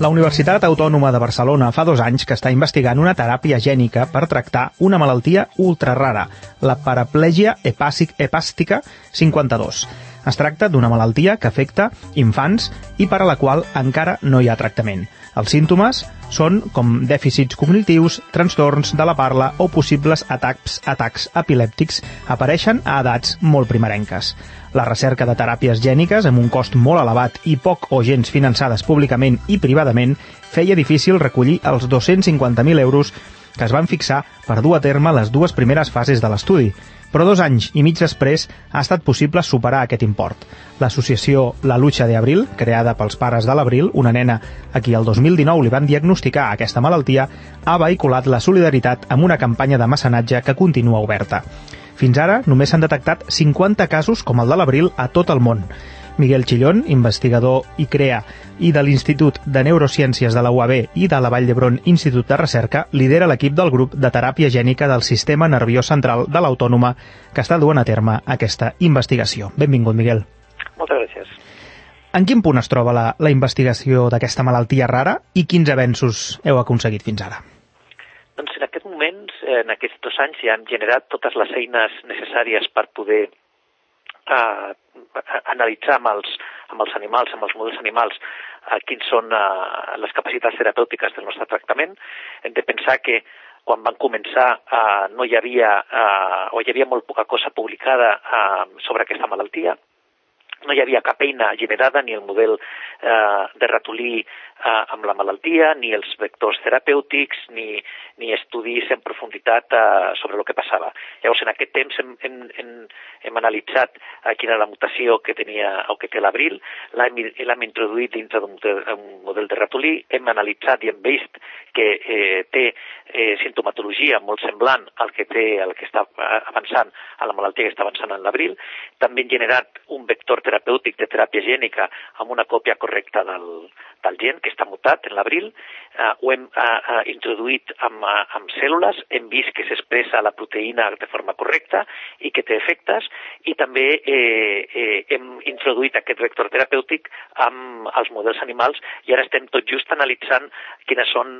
La Universitat Autònoma de Barcelona fa dos anys que està investigant una teràpia gènica per tractar una malaltia ultra rara, la paraplegia hepàstica 52. Es tracta d'una malaltia que afecta infants i per a la qual encara no hi ha tractament. Els símptomes són com dèficits cognitius, trastorns de la parla o possibles atacs, atacs epilèptics apareixen a edats molt primerenques. La recerca de teràpies gèniques amb un cost molt elevat i poc o gens finançades públicament i privadament feia difícil recollir els 250.000 euros que es van fixar per dur a terme les dues primeres fases de l'estudi, però dos anys i mig després ha estat possible superar aquest import. L'associació La Lucha de Abril, creada pels pares de l'Abril, una nena a qui el 2019 li van diagnosticar aquesta malaltia, ha vehiculat la solidaritat amb una campanya de mecenatge que continua oberta. Fins ara, només s'han detectat 50 casos com el de l'abril a tot el món. Miguel Chillón, investigador i CREA i de l'Institut de Neurociències de la UAB i de la Vall d'Hebron Institut de Recerca, lidera l'equip del grup de teràpia gènica del Sistema Nerviós Central de l'Autònoma que està duent a terme aquesta investigació. Benvingut, Miguel. Moltes gràcies. En quin punt es troba la, la investigació d'aquesta malaltia rara i quins avenços heu aconseguit fins ara? Doncs en aquest moment, en aquests dos anys, ja hem generat totes les eines necessàries per poder eh, analitzar amb els, amb els animals, amb els models animals, eh, quins són eh, les capacitats terapèutiques del nostre tractament. Hem de pensar que quan van començar eh, no hi havia, eh, o hi havia molt poca cosa publicada eh, sobre aquesta malaltia, no hi havia cap eina generada, ni el model eh, de ratolí eh, amb la malaltia, ni els vectors terapèutics, ni, ni estudis en profunditat eh, sobre el que passava. Llavors, en aquest temps hem, hem, hem, hem analitzat eh, quina era la mutació que tenia o que té l'abril, l'hem introduït dintre d'un model de ratolí, hem analitzat i hem vist que eh, té eh, sintomatologia molt semblant al que té el que està avançant a la malaltia que està avançant en l'abril. També hem generat un vector terapèutic de teràpia gènica amb una còpia correcta del, del gen que està mutat en l'abril. Uh, ho hem uh, uh, introduït amb, uh, amb cèl·lules, hem vist que s'expressa la proteïna de forma correcta i que té efectes, i també eh, eh, hem introduït aquest vector terapèutic amb els models animals i ara estem tot just analitzant quines són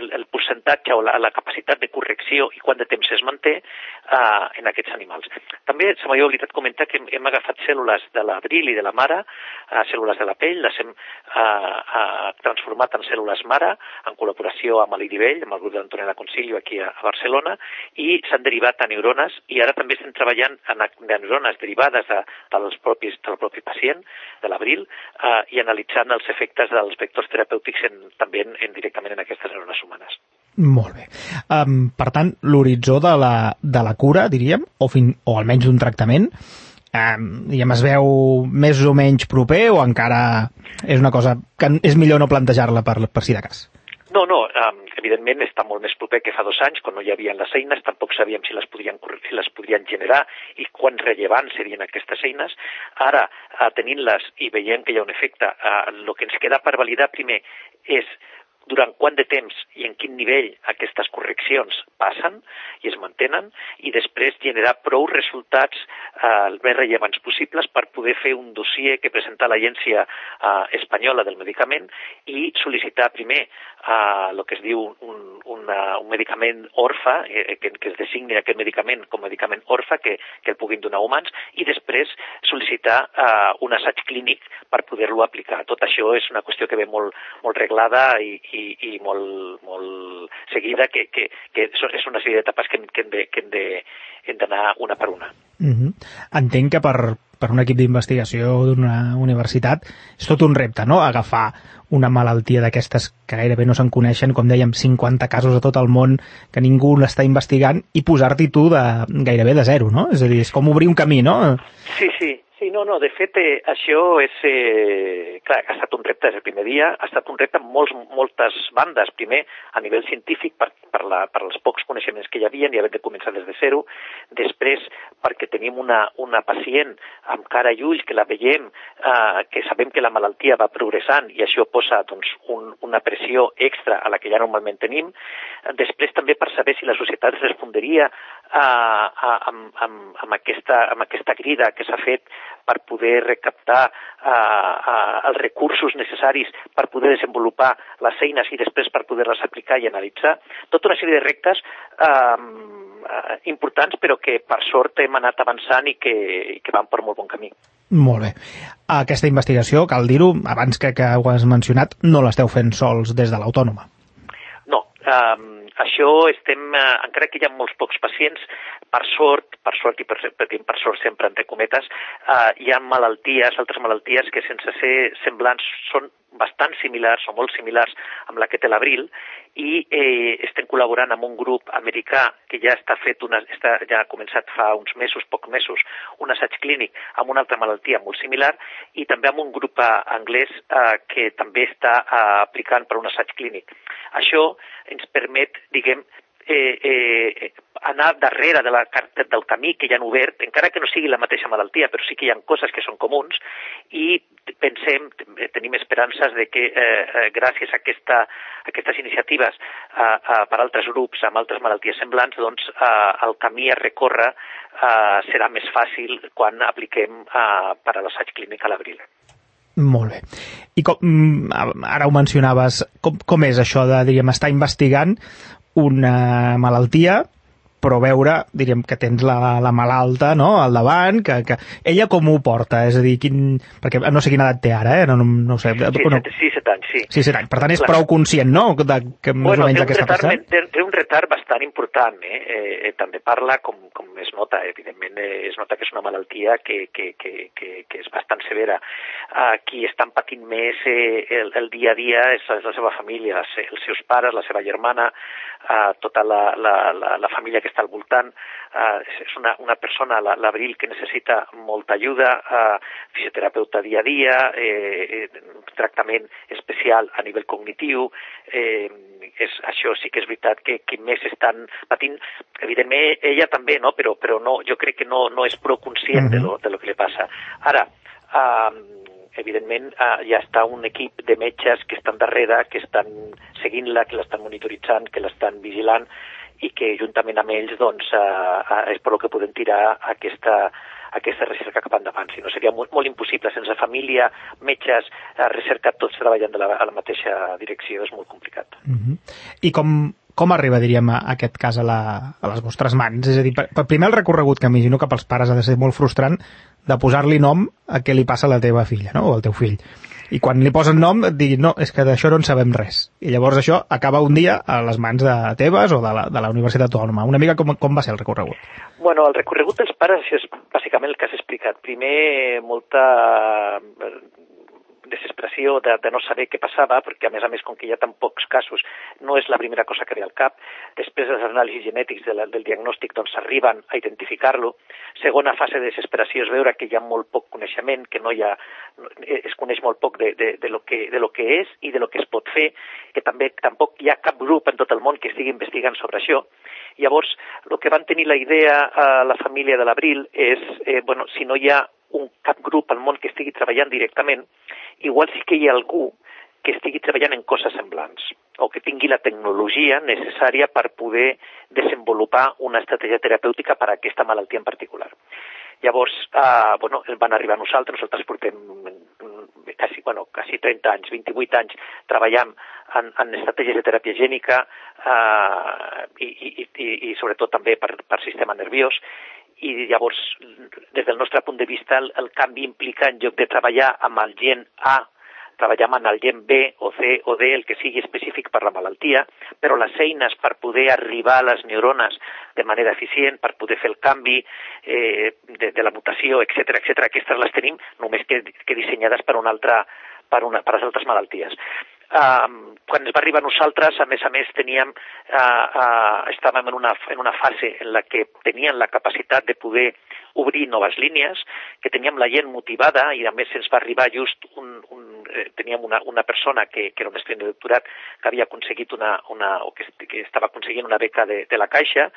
el, el percentatge o la, la capacitat de correcció i quant de temps es manté uh, en aquests animals. També se m'havia oblidat comentar que hem, hem agafat cèl·lules de l'abril i de la mare, uh, cèl·lules de la pell, les hem uh, uh, transformat en cèl·lules mare en col·laboració amb l'Idivell, amb el grup d'Antonella Concilio aquí a, a Barcelona, i s'han derivat a neurones i ara també estem treballant en, en neurones derivades de, dels propis, del propi pacient, de l'abril, uh, i analitzant els efectes dels vectors terapèutics en, també en, en, directament en aquestes neurones humanes. Molt bé. Um, per tant, l'horitzó de, la, de la cura, diríem, o, fin, o almenys d'un tractament, um, diguem, es veu més o menys proper o encara és una cosa que és millor no plantejar-la per, per si de cas? No, no, um, evidentment està molt més proper que fa dos anys, quan no hi havia les eines, tampoc sabíem si les podien, si les podien generar i quan rellevants serien aquestes eines. Ara, uh, tenint-les i veient que hi ha un efecte, uh, el que ens queda per validar primer és durant quant de temps i en quin nivell aquestes correccions passen i es mantenen i després generar prou resultats eh, el més rellevants possibles per poder fer un dossier que presenta l'Agència eh, Espanyola del Medicament i sol·licitar primer eh, el que es diu un, una, un medicament orfa, eh, que, que es designi aquest medicament com medicament orfa que, que el puguin donar humans i després sol·licitar eh, un assaig clínic per poder-lo aplicar. Tot això és una qüestió que ve molt, molt reglada i, i, i molt, molt seguida, que, que, que és una sèrie d'etapes que, que hem de, que hem de, hem d'anar una per una. Mm -hmm. Entenc que per, per un equip d'investigació d'una universitat és tot un repte, no?, agafar una malaltia d'aquestes que gairebé no se'n coneixen, com dèiem, 50 casos a tot el món que ningú l'està investigant i posar-t'hi tu de, gairebé de zero, no? És a dir, és com obrir un camí, no? Sí, sí, Sí, no, no, de fet, eh, això és... Eh, clar, ha estat un repte des del primer dia, ha estat un repte amb molts, moltes bandes. Primer, a nivell científic, per, per, la, per els pocs coneixements que hi havia, i haver de començar des de zero. Després, perquè tenim una, una pacient amb cara i ulls, que la veiem, eh, que sabem que la malaltia va progressant, i això posa doncs, un, una pressió extra a la que ja normalment tenim. Després, també per saber si la societat respondria a, a, amb, amb, amb, aquesta, amb aquesta crida que s'ha fet per poder recaptar a, a, els recursos necessaris per poder desenvolupar les eines i després per poder-les aplicar i analitzar. Tota una sèrie de rectes eh, importants però que per sort hem anat avançant i que, i que van per molt bon camí. Molt bé. Aquesta investigació, cal dir-ho, abans que, que ho has mencionat, no l'esteu fent sols des de l'autònoma. No, um, això estem, eh, encara que hi ha molts pocs pacients, per sort, per sort i per, per, per sort sempre entre cometes, eh, hi ha malalties, altres malalties que sense ser semblants són bastant similars o molt similars amb la que té l'Abril i eh, estem col·laborant amb un grup americà que ja està fet una, està, ja ha començat fa uns mesos, pocs mesos, un assaig clínic amb una altra malaltia molt similar i també amb un grup eh, anglès eh, que també està eh, aplicant per un assaig clínic. Això ens permet, diguem, eh, eh, anar darrere de la, del camí que ja han obert, encara que no sigui la mateixa malaltia, però sí que hi ha coses que són comuns i pensem, tenim esperances de que eh, eh, gràcies a, aquesta, a aquestes iniciatives eh, eh, per altres grups amb altres malalties semblants, doncs eh, el camí a recórrer eh, serà més fàcil quan apliquem eh, per a l'assaig clínic a l'abril. Molt bé. I com, mm, ara ho mencionaves, com, com és això de, diríem, estar investigant una malaltia però veure, diríem, que tens la, la malalta no? al davant, que, que ella com ho porta? És a dir, quin... perquè no sé quina edat té ara, eh? no, no, no ho sé. Sí, no. sí, set anys, sí. Sí, set anys. Per tant, és Clar. prou conscient, no?, de que més bueno, o menys està passant. Té, té un retard bastant important, eh? eh també parla, com, com es nota, evidentment, eh, es nota que és una malaltia que, que, que, que, que és bastant severa. Uh, qui estan patint més eh, el, el dia a dia és, és la seva família, els seus pares, la seva germana, uh, tota la, la, la, la família que està al voltant, uh, és una, una persona, l'Abril, que necessita molta ajuda, uh, fisioterapeuta dia a dia, eh, tractament especial a nivell cognitiu, eh, és, això sí que és veritat que, que més estan patint, evidentment ella també, no? però, però no, jo crec que no, no és prou conscient uh -huh. de, lo, de lo que li passa. Ara, uh, evidentment eh, ja està un equip de metges que estan darrere, que estan seguint-la, que l'estan monitoritzant, que l'estan vigilant i que juntament amb ells doncs, eh, és per que podem tirar aquesta, aquesta recerca cap endavant. Si no, seria molt, molt impossible. Sense família, metges, eh, recerca, tots treballant de la, a la mateixa direcció, és molt complicat. Uh -huh. I com, com arriba, diríem, a aquest cas a, la, a les vostres mans? És a dir, per, per primer el recorregut que m'imagino que pels pares ha de ser molt frustrant de posar-li nom a què li passa a la teva filla, no?, o al teu fill i quan li posen nom et diguin no, és que d'això no en sabem res. I llavors això acaba un dia a les mans de teves o de la, de la Universitat Autònoma. Una mica com, com va ser el recorregut? Bueno, el recorregut dels pares és bàsicament el que has explicat. Primer, molta desesperació de, de no saber què passava, perquè a més a més, com que hi ha tan pocs casos, no és la primera cosa que ve al cap. Després dels anàlisis genètics de la, del diagnòstic doncs s'arriben a identificar-lo. Segona fase de desesperació és veure que hi ha molt poc coneixement, que no hi ha, es coneix molt poc de, de, de, lo que, de lo que és i de lo que es pot fer, que també tampoc hi ha cap grup en tot el món que estigui investigant sobre això. Llavors, el que van tenir la idea a la família de l'Abril és, eh, bueno, si no hi ha un, cap grup al món que estigui treballant directament, igual sí que hi ha algú que estigui treballant en coses semblants o que tingui la tecnologia necessària per poder desenvolupar una estratègia terapèutica per a aquesta malaltia en particular. Llavors, eh, bueno, van arribar nosaltres, nosaltres portem quasi, bueno, quasi 30 anys, 28 anys treballant en, en estratègies de teràpia gènica eh, i, i, i, i sobretot també per, per sistema nerviós i llavors, des del nostre punt de vista, el, el canvi implica, en lloc de treballar amb el gen A, treballar amb el gen B o C o D, el que sigui específic per la malaltia, però les eines per poder arribar a les neurones de manera eficient, per poder fer el canvi eh, de, de la mutació, etc etc, aquestes les tenim només que, que dissenyades per una altra per, una, per les altres malalties. Um, quan es va arribar a nosaltres, a més a més, teníem, uh, uh, estàvem en una, en una fase en la que teníem la capacitat de poder obrir noves línies, que teníem la gent motivada i a més ens va arribar just un, un eh, teníem una, una persona que, que era un estudiant de doctorat que havia aconseguit una, una o que, que estava aconseguint una beca de, de la Caixa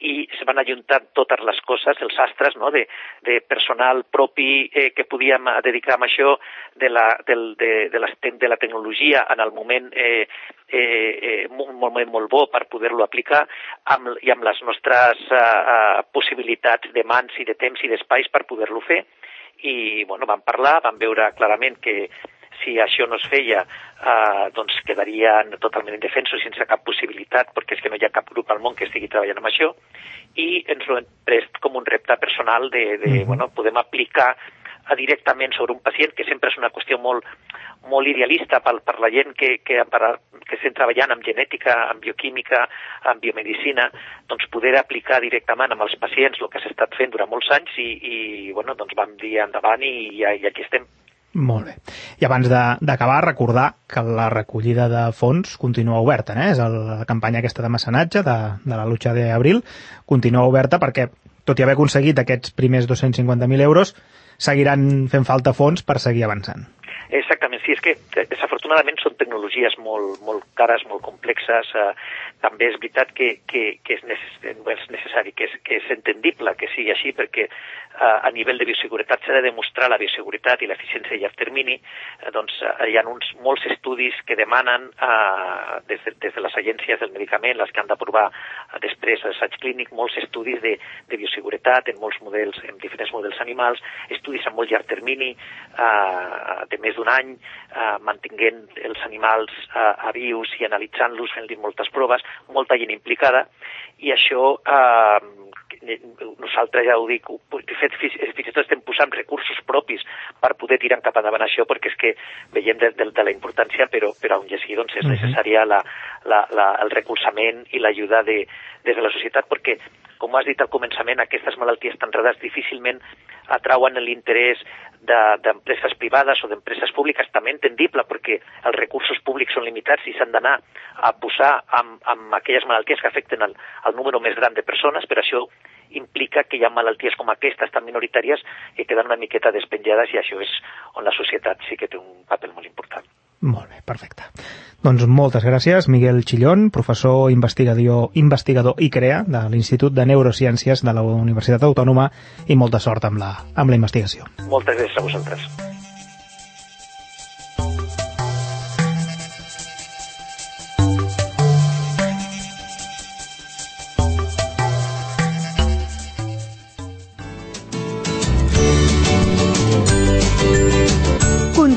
i se van ajuntar totes les coses, els astres, no? de, de personal propi eh, que podíem dedicar a això, de la, del, de, de, la, de la tecnologia en el moment eh, eh, eh, un moment molt bo per poder-lo aplicar amb, i amb les nostres eh, eh, possibilitats de mans i de temps i d'espais per poder-lo fer i bueno, vam parlar, vam veure clarament que si això no es feia, eh, doncs quedarien totalment indefensos sense cap possibilitat, perquè és que no hi ha cap grup al món que estigui treballant amb això, i ens ho hem pres com un repte personal de, de mm -hmm. bueno, podem aplicar directament sobre un pacient, que sempre és una qüestió molt, molt idealista per, per la gent que, que, per, que estem treballant amb genètica, amb bioquímica, amb biomedicina, doncs poder aplicar directament amb els pacients el que s'ha estat fent durant molts anys i, i bueno, doncs vam dir endavant i, i, i aquí estem. Molt bé. I abans d'acabar, recordar que la recollida de fons continua oberta, eh? És el, la campanya aquesta de mecenatge de, de la lucha d'Abril continua oberta perquè, tot i haver aconseguit aquests primers 250.000 euros, seguiran fent falta fons per seguir avançant. Exactament, sí, és que desafortunadament són tecnologies molt, molt cares, molt complexes. Eh, també és veritat que, que, que és, necess és necessari, que és, que és entendible que sigui així, perquè eh, a nivell de bioseguretat s'ha de demostrar la bioseguretat i l'eficiència a llarg termini. Eh, doncs eh, hi ha uns, molts estudis que demanen eh, des, de, des de les agències del medicament, les que han d'aprovar eh, després l'assaig clínic, molts estudis de, de bioseguretat en molts models, en diferents models animals, estudis a molt llarg termini, eh, de més d'un any, eh, mantinguent els animals eh, a vius i analitzant-los, fent-li moltes proves, molta gent implicada, i això eh, nosaltres ja ho dic, de fet fins, fins i tot estem posant recursos propis per poder tirar cap endavant això, perquè és que veiem de, de, de la importància, però, però on ja sigui doncs, és necessària la, la, la, el recolzament i l'ajuda de, des de la societat, perquè com has dit al començament, aquestes malalties tan rares difícilment atrauen l'interès d'empreses de, privades o d'empreses públiques, també entendible, perquè els recursos públics són limitats i s'han d'anar a posar amb, amb aquelles malalties que afecten el, el número més gran de persones, per això implica que hi ha malalties com aquestes tan minoritàries que queden una miqueta despenjades i això és on la societat sí que té un paper molt important. Molt bé, perfecte. Doncs moltes gràcies, Miguel Chillón, professor investigador, investigador i CREA de l'Institut de Neurociències de la Universitat Autònoma i molta sort amb la, amb la investigació. Moltes gràcies a vosaltres.